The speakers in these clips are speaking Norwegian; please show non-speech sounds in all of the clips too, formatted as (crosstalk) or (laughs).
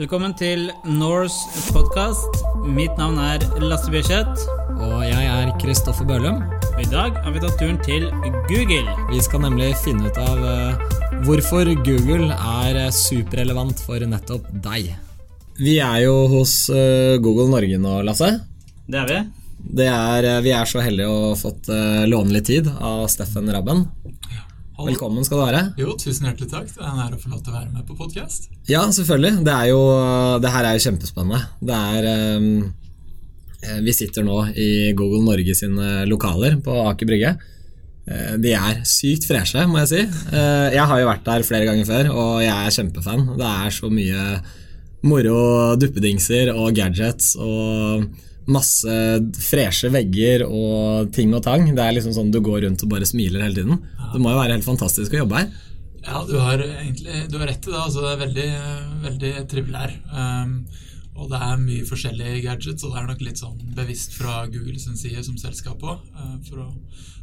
Velkommen til Norse podkast. Mitt navn er Lasse Bjørseth. Og jeg er Kristoffer Bølum. Og i dag har vi tatt turen til Google. Vi skal nemlig finne ut av uh, hvorfor Google er uh, superrelevant for nettopp deg. Vi er jo hos uh, Google Norge nå, Lasse. Det er vi. Det er, vi er så heldige å ha fått låne litt tid av Steffen Rabben. Velkommen skal du være. Jo, tusen hjertelig takk. Det er en ære å få lov til å være med på podkast. Ja, selvfølgelig. Det, er jo, det her er jo kjempespennende. Det er um, Vi sitter nå i Google Norge sine lokaler på Aker Brygge. Eh, de er sykt freshe, må jeg si. Eh, jeg har jo vært der flere ganger før, og jeg er kjempefan. Det er så mye moro duppedingser og gadgets og masse freshe vegger og ting og tang. Det er liksom sånn du går rundt og bare smiler hele tiden. Det må jo være helt fantastisk å jobbe her. Ja, du har egentlig du har rett i det. Altså, det er veldig, veldig trivelig her. Um, og det er mye forskjellige gadgets, og det er nok litt sånn bevisst fra Google sin side som selskap òg. Uh, for,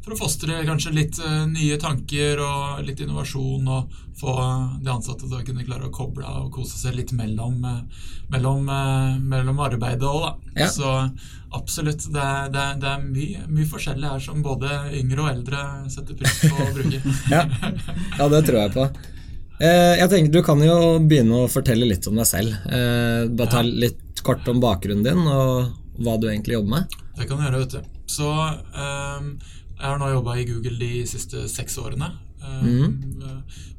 for, å fostre kanskje litt uh, nye tanker og litt innovasjon, og få de ansatte til å kunne klare å koble av og kose seg litt mellom, uh, mellom, mellom arbeidet òg, da. Ja. Så absolutt. Det er, det er, det er mye, mye, forskjellig her som både yngre og eldre setter pris på å bruke. (laughs) ja. ja, det tror jeg på. Eh, jeg tenker Du kan jo begynne å fortelle litt om deg selv. Eh, bare ta litt kort om bakgrunnen din og hva du egentlig jobber med. Det kan du gjøre, vet du. Så um, jeg har nå jobba i Google de siste seks årene. Mm.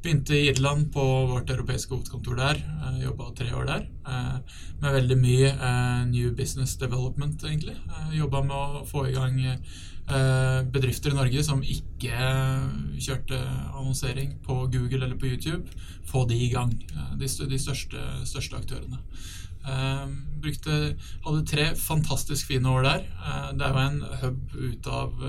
Begynte i Irland på vårt europeiske hovedkontor der. Uh, jobba tre år der. Med veldig mye new business development, egentlig. Jobba med å få i gang Eh, bedrifter i Norge som ikke kjørte annonsering på Google eller på YouTube, få de i gang. Eh, de, de største, største, aktørene. Eh, brukte, hadde tre fantastisk fine år der. det er jo en hub ut av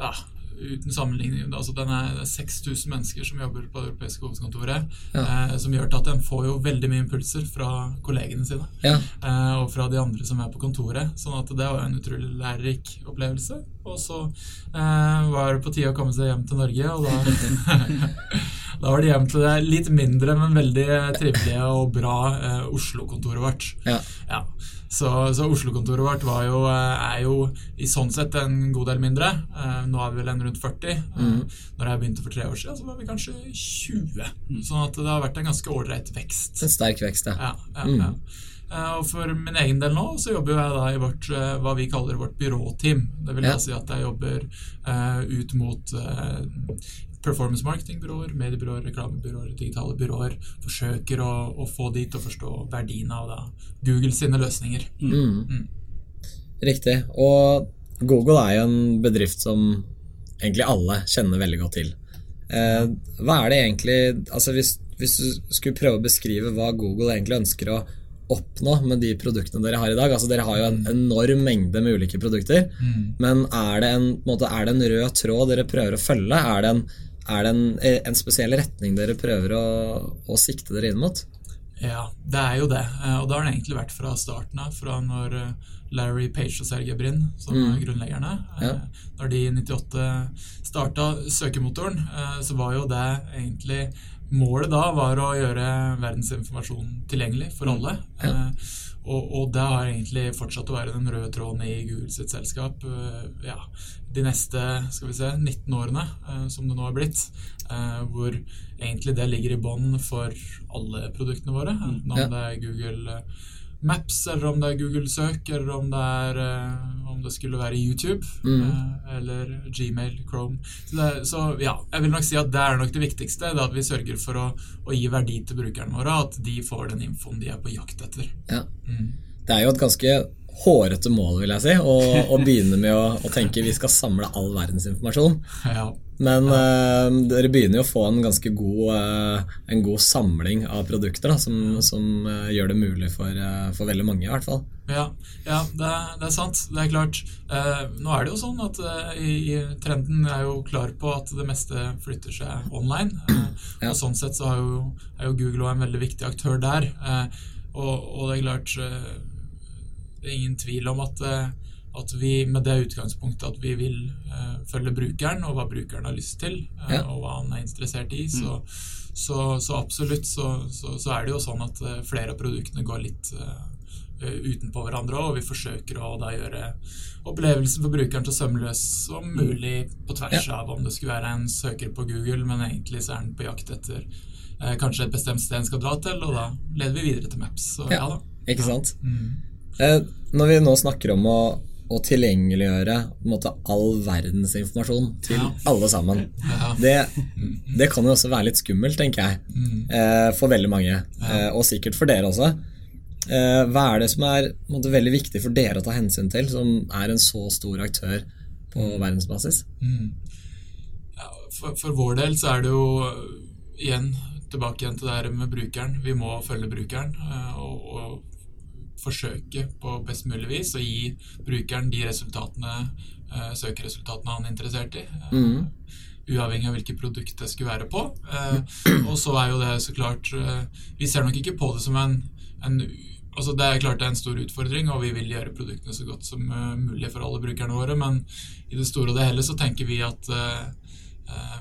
ja, uten sammenligning altså den er, Det er 6000 mennesker som jobber på det europeiske hovedkontoret. Ja. Eh, som gjør at en får jo veldig mye impulser fra kollegene sine. Ja. Eh, og fra de andre som er på kontoret. Sånn at det var en utrolig lærerik opplevelse. Og så eh, var det på tide å komme seg hjem til Norge, og da (laughs) Da var det hjem til det litt mindre, men veldig trivelige og bra eh, Oslo-kontoret vårt. Ja. ja. Så, så Oslo-kontoret vårt jo, eh, er jo i sånn sett en god del mindre. Eh, nå er vi vel en rundt 40. Eh, mm. Når jeg begynte for tre år siden, så var vi kanskje 20. Mm. Sånn at det har vært en ganske ålreit vekst. En sterk vekst, ja. ja, ja, mm. ja. Og for min egen del nå så jobber jeg da i vårt, hva vi kaller vårt byråteam. Det vil ja. si at jeg jobber uh, ut mot uh, performance marketing-byråer, mediebyråer, reklamebyråer, digitale byråer forsøker å, å, få de til å forstå verdien av da, Google sine løsninger. Mm. Mm. mm. Riktig. Og Google er jo en bedrift som egentlig alle kjenner veldig godt til. Eh, hva er det egentlig altså hvis, hvis, du skulle prøve å beskrive hva Google egentlig ønsker å oppnå med de produktene dere har i dag? Altså Dere har jo en mm. enorm mengde med ulike produkter. Mm. Men er det, en, måte, er det, en, rød tråd dere prøver å følge? Er det en, er det en, en, spesiell retning dere prøver å, å, sikte dere inn mot? Ja, det er jo det. Eh, og det har det egentlig vært fra starten av. Fra når eh, Larry Page og Sergej Brin, som mm. er grunnleggerne eh, ja. Når de i 98 starta søkemotoren, så var jo det egentlig Målet da var å gjøre verdensinformasjon tilgjengelig for mm. alle. Ja. Og, og, det har egentlig fortsatt å være den røde tråden i Google sitt selskap uh, ja, de neste skal vi se, 19 årene, uh, som det nå er blitt. Hvor egentlig det ligger i bånn for alle produktene våre. Enten om ja. det er Google Maps, eller om det er Google Søk, eller om det, er, uh, om det skulle være YouTube, mm. uh, eller Gmail, Chrome. Så, det, så, ja, jeg vil nok si at det er nok det viktigste. Det at vi sørger for å, å, gi verdi til brukerne våre, at de får den infoen de er på jakt etter. Ja. Mm. Det er jo et ganske hårete mål, vil jeg si, å, å begynne med å, å, tenke vi skal samle all verdens informasjon. Ja. Men ja. uh, dere begynner jo å få en ganske god, uh, en god samling av produkter da, som, som uh, gjør det mulig for, for, veldig mange, i hvert fall. Ja, ja det, er, det, er, sant. Det er klart. nå er det jo sånn at i, i trenden er jo klar på at det meste flytter seg online. ja. Og sånn sett så jo, er jo Google en veldig viktig aktør der. Og, og, det er klart det er ingen tvil om at, eh, at vi med det utgangspunktet at vi vil uh, følge brukeren, og hva brukeren har lyst til, uh, ja. og hva han er interessert i, så, Så, så absolutt så, så, så er det jo sånn at eh, flere av produktene går litt eh, utenpå hverandre og vi forsøker å da gjøre opplevelsen for brukeren så sømløs som mulig på tvers av om det skulle være en søker på Google, men egentlig så er den på jakt etter eh, kanskje et bestemt sted en skal dra til, og da leder vi videre til Maps. Så ja, Ja, da. ikke sant? Mm. Eh, når vi nå snakker om å, å tilgjengeliggjøre måte, all verdens informasjon til Ja. alle sammen, Ja. det, det kan jo også være litt skummelt, tenker jeg, Mm. eh, for veldig mange. ja. og sikkert for dere også. Eh, hva er det som er måte, veldig viktig for dere å ta hensyn til, som er en så stor aktør på verdensbasis? Mm. Ja, for, for vår del så er det jo igjen tilbake igjen til det her med brukeren. Vi må følge brukeren og, og forsøke på best mulig vis å gi brukeren de resultatene, øh, søkeresultatene han er interessert i. øh, Mhm. Uavhengig av hvilket produkt det skulle være på. Eh, (clears throat) og så er jo det så klart eh, Vi ser nok ikke på det som en, en Altså Det er klart det er en stor utfordring, og vi vil gjøre produktene så godt som eh, mulig for alle brukerne våre, men i det store og det hele så tenker vi at eh, eh,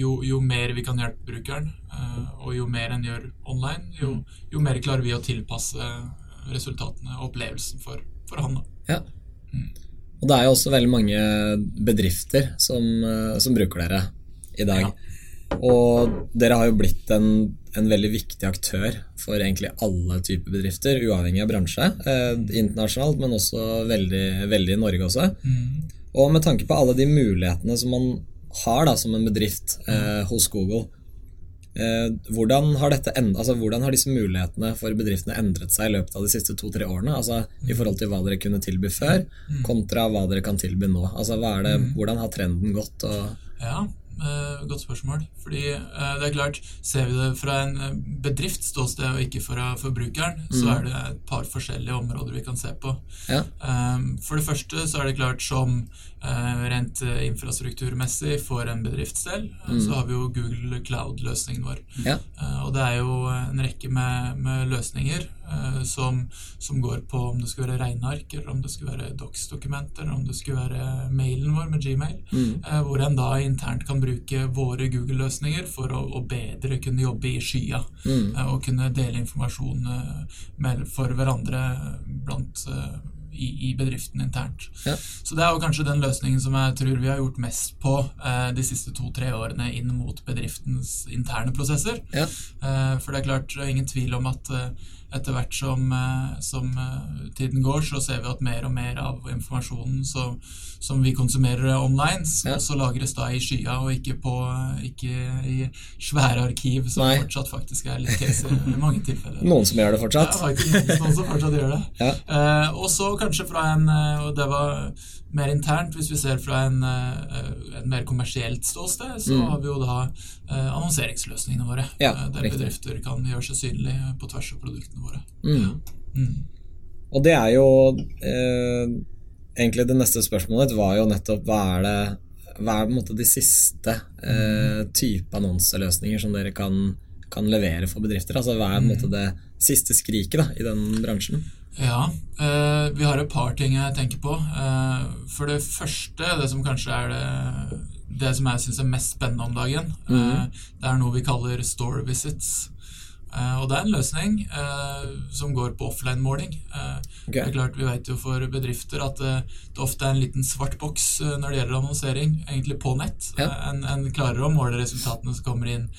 jo, jo mer vi kan hjelpe brukeren, eh, og jo mer en gjør online, jo, jo mer klarer vi å tilpasse resultatene og opplevelsen for, for han. Ja. Og det er jo også veldig mange bedrifter som, eh, som bruker dere i dag. Ja. Og dere har jo blitt en, en veldig viktig aktør for egentlig alle typer bedrifter, uavhengig av bransje. Eh, internasjonalt, men også veldig, veldig i Norge også. Og med tanke på alle de mulighetene som man har da, som en bedrift eh, hos Google, hvordan, har dette end, altså, hvordan har disse mulighetene for bedriftene endret seg i løpet av de siste to-tre årene? Altså I forhold til hva dere kunne tilby før, kontra hva dere kan tilby nå. Altså, er det, Hvordan har trenden gått? Og, Ja, eh, godt spørsmål. Fordi eh, det er klart, ser vi det fra en eh, bedrifts ståsted og ikke fra forbrukeren, så er det et par forskjellige områder vi kan se på. ja, Eh, for det første så er det klart som eh, rent eh, infrastrukturmessig for en bedriftsdel, mm. så har vi jo Google Cloud-løsningen vår. ja, Eh, og det er jo en rekke med, med løsninger eh, som, som går på om det skulle være regneark, eller om det skulle være docs-dokumenter, eller om det skulle være mailen vår med Gmail, eh, hvor en da internt kan bruke våre Google-løsninger for å, å bedre kunne jobbe i skya, eh, og kunne dele informasjon eh, med, for hverandre blant eh, i, i bedriften internt. Ja. Så det er jo kanskje den løsningen som jeg tror vi har gjort mest på eh, de siste to-tre årene inn mot bedriftens interne prosesser. ja, Eh, for det er klart, ingen tvil om at eh, etter hvert som, eh, som eh, tiden går, så ser vi at mer og mer av informasjonen som, som vi konsumerer online, så, Ja. også lagres da i skya og ikke, på, eh, ikke i svære arkiv, som Nei. fortsatt faktisk er litt case i (laughs) mange tilfeller. Noen som gjør det fortsatt? Ja, faktisk noen som fortsatt gjør det. (laughs) Ja. Uh, og så kanskje fra en Og det var mer internt, hvis vi ser fra en, eh, et mer kommersielt ståsted, så har vi jo da eh, annonseringsløsningene våre. Mm. Ja, eh, der riktig. bedrifter kan gjøre seg synlige på tvers av produktene våre. Mm. Mm. Og det er jo eh, Egentlig det neste spørsmålet var jo nettopp hva er det hva er på en måte de siste eh, type annonseløsninger som dere kan, kan levere for bedrifter? Altså Hva er på en måte det siste skriket da, i den bransjen? Ja, eh, vi har et par ting jeg tenker på. Eh, for det første, det som kanskje er det, det som jeg syns er mest spennende om dagen, eh, det er noe vi kaller store visits. Eh, og det er en løsning eh, som går på offline-måling. Eh, Ok. Det er klart, Vi vet jo for bedrifter at det ofte er en liten svart boks når det gjelder annonsering, egentlig på nett. Ja. En, en klarer å måle resultatene som kommer inn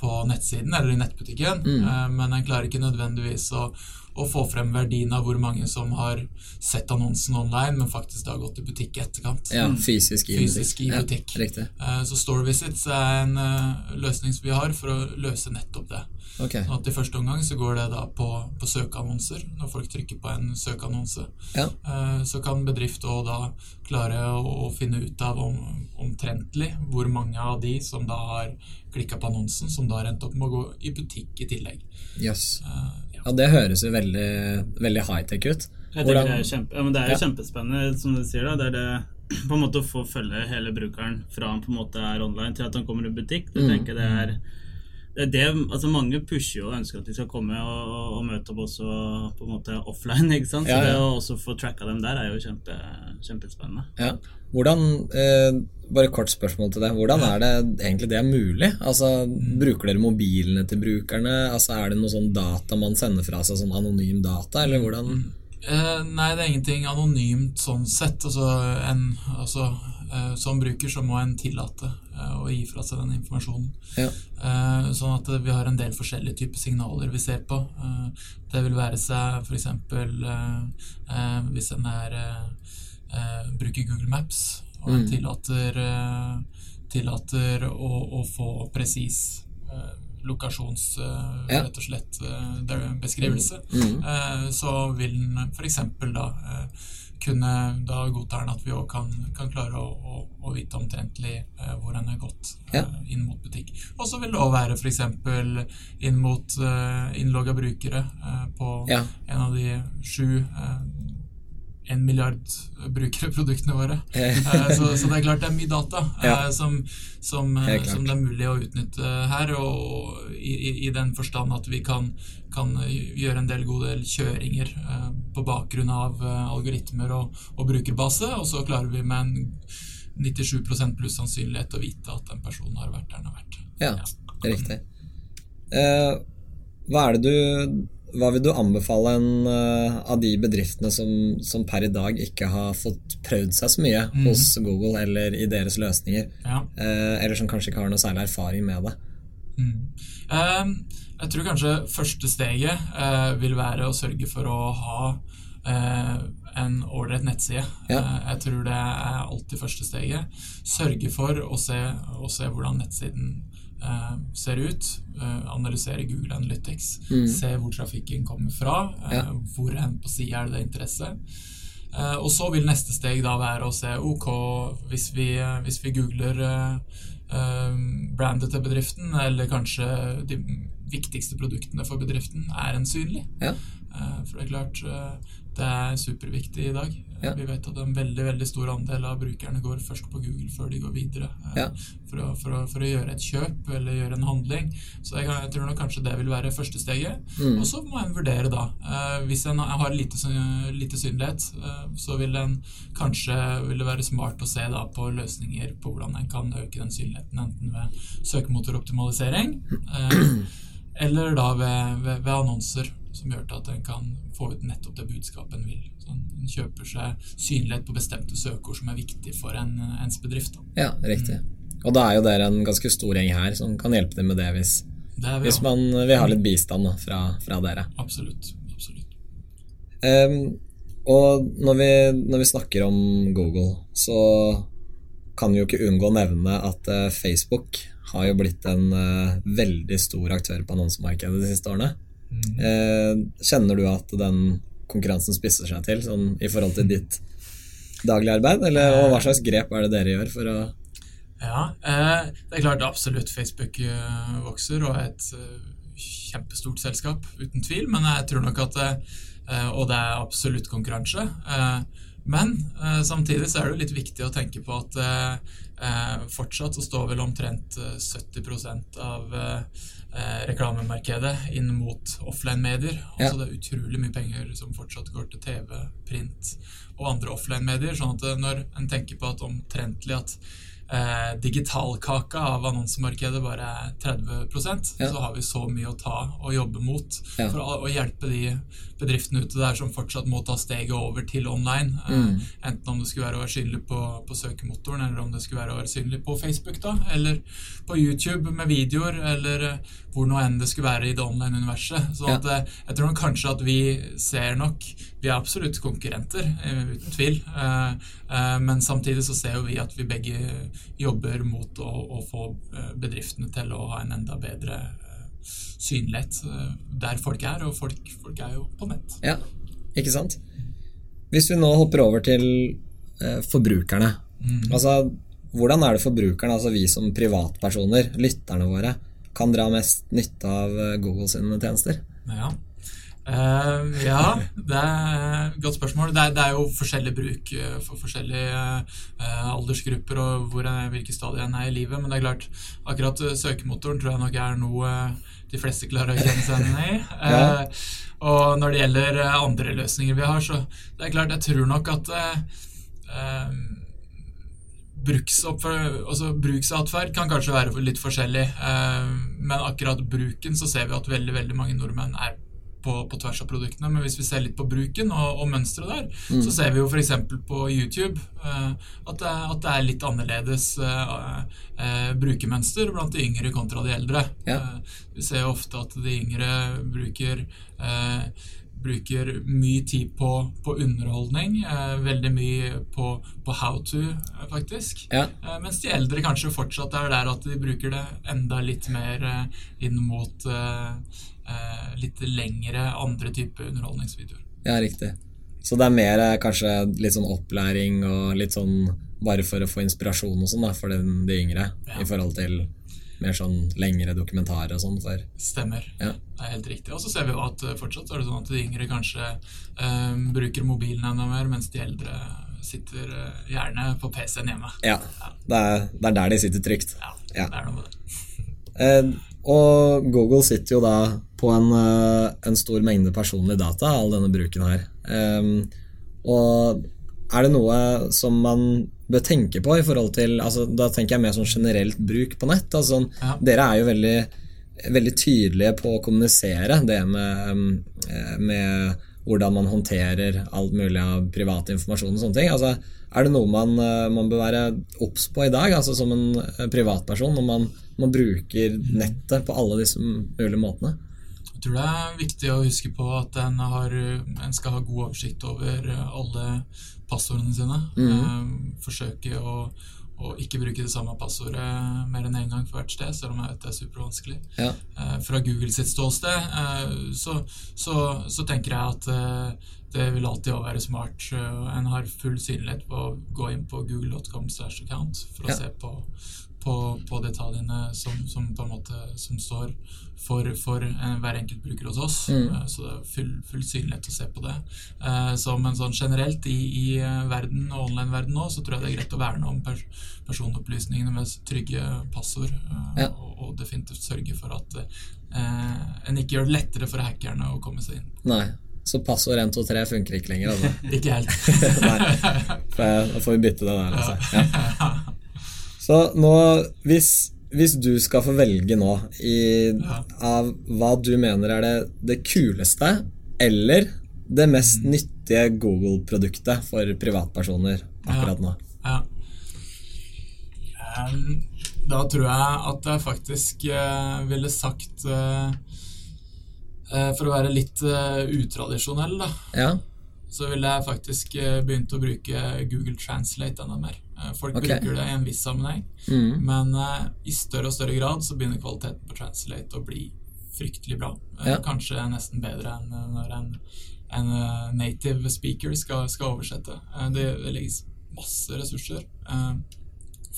på nettsiden eller i nettbutikken, eh, men en klarer ikke nødvendigvis å, å få frem verdien av hvor mange som har sett annonsen online, men faktisk da gått i butikk i etterkant. Ja, fysisk i Fysisk i butikk. Eh, Så Store Visits er en eh, løsning som vi har for å løse nettopp det. Ok. Sånn at I første omgang så går det da på, på søkeannonser. Når folk trykker på en søkeannonse, Ja. eh, så kan bedrift også da klare å, finne ut av om, omtrentlig hvor mange av de som da har klikka på annonsen, som da har endt opp med å gå i butikk i tillegg. Jøss. Ja. Det høres jo veldig, veldig high-tech ut. Hvordan- det er, kjempe, ja, men det er jo Ja. kjempespennende, som du sier. da, Det er det (clears throat) på en måte å få følge hele brukeren fra han på en måte er online til at han kommer i butikk. Det Mm. tenker jeg det er det altså Mange pusher og ønsker at de skal komme og, og møte opp også på en måte offline. ikke sant? Så Ja, ja. det å også få tracka dem der er jo kjempe, kjempespennende. Ja. Hvordan, eh, bare kort spørsmål til det. Hvordan er det egentlig det er mulig? Altså, Bruker dere mobilene til brukerne? Altså, Er det noe sånn data man sender fra seg, sånn anonym data, eller hvordan? Eh, nei, det er ingenting anonymt sånn sett. Altså, en, altså, som bruker så må en tillate eh, å gi fra seg den informasjonen. Ja. Eh, sånn at vi har en del forskjellige typer signaler vi ser på. Eh, det vil være seg f.eks. Eh, eh, hvis en er, eh, eh, bruker Google Maps og Mm. tillater, eh, tillater å, å få presis eh, lokasjons... eh, Ja. Rett og slett eh, beskrivelse. Mm. Eh, så vil den f.eks. da eh, kunne Da godtar at vi òg kan, kan klare å, å, å vite omtrentlig eh, hvor den er gått eh, Ja. inn mot butikk. Og så vil det òg være f.eks. inn mot eh, innlogga brukere på Ja. en av de sju en milliard brukerproduktene våre. Eh, (laughs) Eh, så, så det er klart det er mye data eh, Ja. som, som, det Helt som det er mulig å utnytte her. Og i, i, den forstand at vi kan, kan gjøre en del gode kjøringer eh, på bakgrunn av eh, algoritmer og, og brukerbase, og så klarer vi med en 97% pluss sannsynlighet å vite at den personen har vært der den har vært. Ja, riktig. Uh, hva er det du hva vil du anbefale en eh, av de bedriftene som, som per i dag ikke har fått prøvd seg så mye mm. hos Google eller i deres løsninger, Ja. eh, eller som kanskje ikke har noe særlig erfaring med det? Mm. Ehm, jeg tror kanskje første steget uh, vil være å sørge for å ha uh, en ålreit nettside. Ja. Uh, jeg tror det er alltid første steget. Sørge for å se, å se hvordan nettsiden ser ut. eh, analysere Google Analytics. Mm. Se hvor trafikken kommer fra. eh, Ja. Hvor hen på sida er det er interesse. Eh, og så vil neste steg da være å se ok, hvis vi, eh, hvis vi googler eh, eh, brandet til bedriften, eller kanskje de viktigste produktene for bedriften, er en synlig. Ja. Eh, for det er klart, eh, det er superviktig i dag. Eh, Ja. Vi vet at en veldig veldig stor andel av brukerne går først på Google før de går videre Ja. for, å, for, å, for å gjøre et kjøp eller gjøre en handling. Så jeg, jeg tror nok kanskje det vil være første steget. Mm. Og så må en vurdere da. Hvis en har lite, lite synlighet, så vil en kanskje vil det være smart å se da på løsninger på hvordan en kan øke den synligheten, enten ved søkemotoroptimalisering (clears throat) eller da ved, ved, ved annonser, som gjør at en kan få ut nettopp det budskapet en vil. Så en kjøper seg synlighet på bestemte søkeord som er viktig for en, ens bedrift. Da. Ja, riktig. Og da er jo dere en ganske stor gjeng her som kan hjelpe til med det hvis, Det vi hvis man vil ha litt bistand da, fra, fra dere. Absolutt. absolutt. Um, og når vi, når vi snakker om Google, så kan vi jo ikke unngå å nevne at eh, Facebook har jo blitt en eh, veldig stor aktør på annonsemarkedet de siste årene. Mm. Eh, kjenner du at den konkurransen spisser seg til sånn, i forhold til ditt daglige arbeid? Eller, og hva slags grep er det dere gjør for å Ja, eh, det er klart absolutt Facebook eh, vokser og er et eh, kjempestort selskap, uten tvil. Men jeg tror nok at eh, Og det er absolutt konkurranse. Eh, men eh, samtidig så er det jo litt viktig å tenke på at eh, eh, fortsatt så står vel omtrent eh, 70 av eh, eh, reklamemarkedet inn mot offline-medier. Ja. Altså det er utrolig mye penger som fortsatt går til TV, print og andre offline-medier. Sånn at eh, når en tenker på at omtrentlig at eh, digitalkaka av annonsemarkedet bare er 30 Ja. så har vi så mye å ta og jobbe mot Ja. for å, å hjelpe de bedriftene ute der som fortsatt må ta steget over til online. Eh, Mm. Enten om det skulle være å være synlig på, på søkemotoren, eller om det skulle være å være synlig på Facebook, da, eller på YouTube med videoer, eller eh, hvor nå enn det skulle være i det online-universet. Så Ja. at, eh, jeg tror kanskje at vi ser nok Vi er absolutt konkurrenter, eh, uten tvil. Eh, Men samtidig så ser jo vi at vi begge jobber mot å, å få eh, bedriftene til å ha en enda bedre eh, synlighet eh, der folk er, og folk, folk er jo på nett. Ja, ikke sant? Hvis vi nå hopper over til eh, forbrukerne. Mm. Altså, hvordan er det forbrukerne, altså vi som privatpersoner, lytterne våre, kan dra mest nytte av Google sine tjenester? Ja. Eh, ja, det er et godt spørsmål. Det er, det er jo forskjellig bruk eh, for forskjellige uh, aldersgrupper og hvor en, hvilke stadier en er i livet. Men det er klart, akkurat søkemotoren tror jeg nok er noe de fleste klarer å kjenne seg igjen i. (laughs) Eh, og når det gjelder andre løsninger vi har, så det er klart, jeg tror nok at altså bruksatferd kan kanskje være litt forskjellig, men akkurat bruken så ser vi at veldig, veldig mange nordmenn er på, på tvers av produktene. Men hvis vi ser litt på bruken og, og mønsteret der, så ser vi jo f.eks. på YouTube uh, at, det, at det er litt annerledes uh, uh, brukermønster blant de yngre kontra de eldre. Ja. Vi ser jo ofte at de yngre bruker bruker mye tid på, på underholdning, eh, veldig mye på, på how to, eh, faktisk. Ja. Eh, mens de eldre kanskje fortsatt er der at de bruker det enda litt mer eh, inn mot eh, eh, litt lengre andre typer underholdningsvideoer. Ja, riktig. Så det er mer kanskje litt sånn opplæring og litt sånn bare for å få inspirasjon og sånn for den, de yngre, Ja. i forhold til mer sånn lengre dokumentarer og sånn for Stemmer. Ja. Det er helt riktig. Og så ser vi jo at eh, fortsatt er det sånn at de yngre kanskje eh, bruker mobilen enda mer, mens de eldre sitter eh, gjerne på PC-en hjemme. Ja. Det er, det er der de sitter trygt. Ja, Ja. det er noe med det. (laughs) Eh, og Google sitter jo da på en, eh, en stor mengde personlig data, all denne bruken her. Ehm, og er det noe som man bør tenke på i forhold til altså, Da tenker jeg mer sånn generelt bruk på nett. Altså, sånn, Ja. Dere er jo veldig, veldig tydelige på å kommunisere det med, eh, med hvordan man håndterer alt mulig av privat informasjon og sånne ting. Altså, er det noe man, eh, man bør være obs på i dag, altså som en eh, privatperson, når man, man bruker nettet på alle disse mulige måtene? Jeg tror det er viktig å huske på at en, har, en skal ha god oversikt over alle passordene sine. Eh, forsøke å, å ikke bruke det samme passordet mer enn én en gang for hvert sted, selv om jeg vet det er supervanskelig. Ja. Eh, fra Google sitt ståsted eh, så, så, så tenker jeg at eh, det vil alltid også være smart. eh, en har full synlighet på å gå inn på google.com slash account for å Ja. se på, på, på detaljene som, som på en måte som står for, for en, hver enkelt bruker hos oss. Mm. Eh, Så det er full, full synlighet å se på det. Eh, Så men sånn generelt i, i eh, verden og online-verden nå, så tror jeg det er greit å verne om pers personopplysningene med trygge passord. eh, Ja. Og, og definitivt sørge for at eh, en ikke gjør det lettere for hackerne å komme seg inn. Nei. Så passord 1, 2, 3 funker ikke lenger, altså. (laughs) Ikke helt. (laughs) Nei. Da får vi bytte det der, altså. Ja. (laughs) Så nå, hvis, hvis du skal få velge nå i, Ja. av hva du mener er det, det kuleste eller det mest Mm. nyttige Google-produktet for privatpersoner akkurat nå? Ja. Em, da tror jeg at jeg faktisk eh, ville sagt eh, For å være litt utradisjonell, da, Ja, så ville jeg faktisk begynt å bruke Google Translate enda mer. Eh, folk okay. bruker det i en viss sammenheng, mm. men uh, i større og større grad så begynner kvaliteten på Translate å bli fryktelig bra. Ja. Kanskje nesten bedre enn når en, en uh, native speaker skal, skal oversette. Det, legges masse ressurser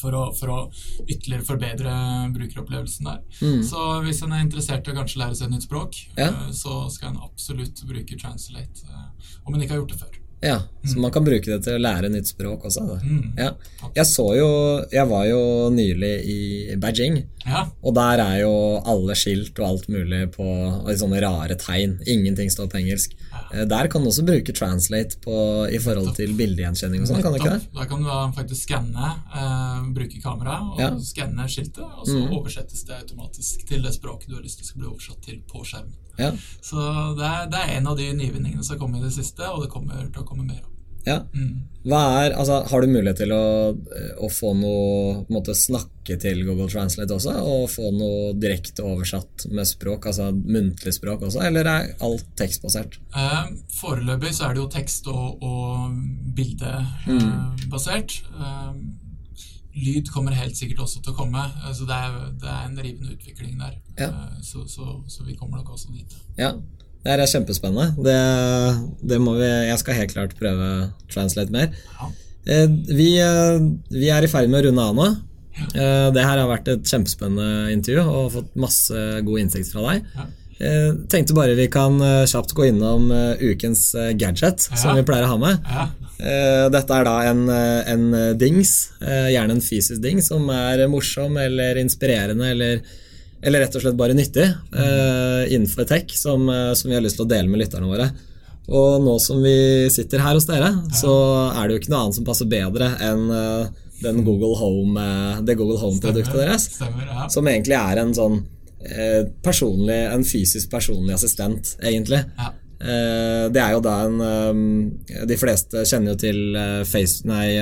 for, å, for å ytterligere forbedre brukeropplevelsen der. Mm. Så hvis en er interessert i å kanskje lære seg et nytt språk, Ja. så skal en absolutt bruke Translate, om en ikke har gjort det før. Ja, så man kan bruke det til å lære nytt språk også. Mm. Ja. Jeg så jo Jeg var jo nylig i Beijing. Ja, Og der er jo alle skilt og alt mulig på og sånne rare tegn. Ingenting står på engelsk. Ja. Der kan du også bruke translate på, i forhold til bildegjenkjenning og sånn, kan du ikke det? Da kan du faktisk skanne, eh, bruke kamera og Ja. skanne skiltet, og så mm. oversettes det automatisk til det språket du har lyst til skal bli oversatt til på skjermen. Ja. Så det er, det er en av de nyvinningene som har kommet i det siste, og det kommer til å komme mer av. ja. Mm. Er, altså, har du mulighet til å, å få noe måte, snakke til Google Translate også? Og få noe direkte oversatt med språk, altså muntlig språk også? Eller er alt tekstbasert? Eh, foreløpig så er det jo tekst- og, og bildebasert. Eh, lyd kommer helt sikkert også til å komme, eh, så det er, det er en rivende utvikling der. Ja. Eh, så, så, så vi kommer nok også dit. Ja, det er kjempespennende. Det, det må vi, jeg skal helt klart prøve translate mer. Ja. Eh, Vi, eh, vi er i ferd med å runde av nå. Eh, Det her har vært et kjempespennende intervju og fått masse god innsikt fra deg. Ja. Tenkte bare vi kan kjapt gå innom ukens gadget, gadget, som vi pleier å ha med. Ja. Dette er da en, en dings, gjerne en fysisk dings, som er morsom eller inspirerende eller, eller rett og slett bare nyttig eh, innenfor tech, som, eh, som vi har lyst til å dele med lytterne våre. Og nå som vi sitter her hos dere, så er det jo ikke noe annet som passer bedre enn eh, den Google Home, eh, det Google Home-produktet deres Stemmer, ja. som egentlig er en sånn personlig, en fysisk personlig assistent, egentlig. ja. Det er jo da en De fleste kjenner jo til Face, nei,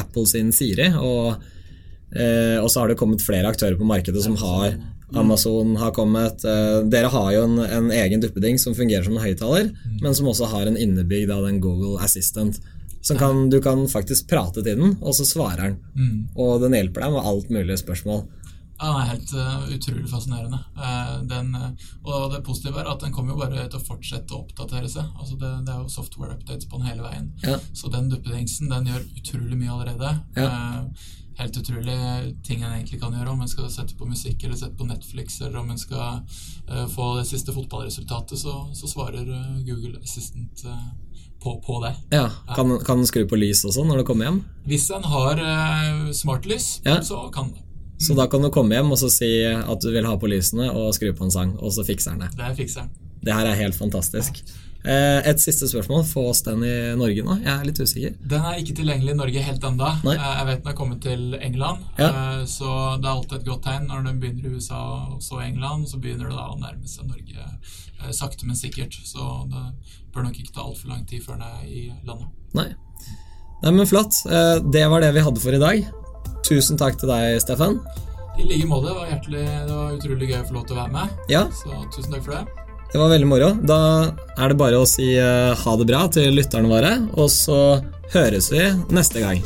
Apple sin Siri, og, eh, og så har det kommet flere aktører på markedet som har Amazon har kommet. eh, dere har jo en, en egen duppeding som fungerer som en høyttaler, men som også har en innebygd av den Google Assistant. Som kan, du kan faktisk prate til den, og så svarer den. Mm. Og den hjelper deg med alt mulig spørsmål. Ja, den er helt uh, utrolig fascinerende. Uh, den, uh, og det positive er at den kommer jo bare til å fortsette å oppdatere seg. Altså det, det er jo software updates på den hele veien. Ja. Så den duppedingsen den gjør utrolig mye allerede. Ja. Helt utrolig ting en egentlig kan gjøre. Om en skal sette på musikk eller sette på Netflix, eller om en skal uh, få det siste fotballresultatet, så, så svarer uh, Google Assistant uh, på, på det. Ja, Kan, kan den skru på lys også når du kommer hjem? Hvis en har smartlys, Ja. så kan det. Så da kan du komme hjem og så si at du vil ha på lysene og skru på en sang, og så fikser den det. Det fikser den. Det her er helt fantastisk. Eh, et siste spørsmål. Få oss den i Norge nå? Jeg er litt usikker. Den er ikke tilgjengelig i Norge helt ennå. Jeg vet den er kommet til England. Ja. eh, Så det er alltid et godt tegn når den begynner i USA og så England. Så begynner det da å nærme seg Norge eh, sakte, men sikkert. Så det bør nok ikke ta altfor lang tid før den er i landet. Nei. Nei, men flott. Eh, det var det vi hadde for i dag. Tusen takk til deg, Steffen. I like måte. Det var, hjertelig, det var utrolig gøy å få lov til å være med. Ja, Så tusen takk for det. Det var veldig moro. Da er det bare å si eh, ha det bra til lytterne våre, og så høres vi neste gang.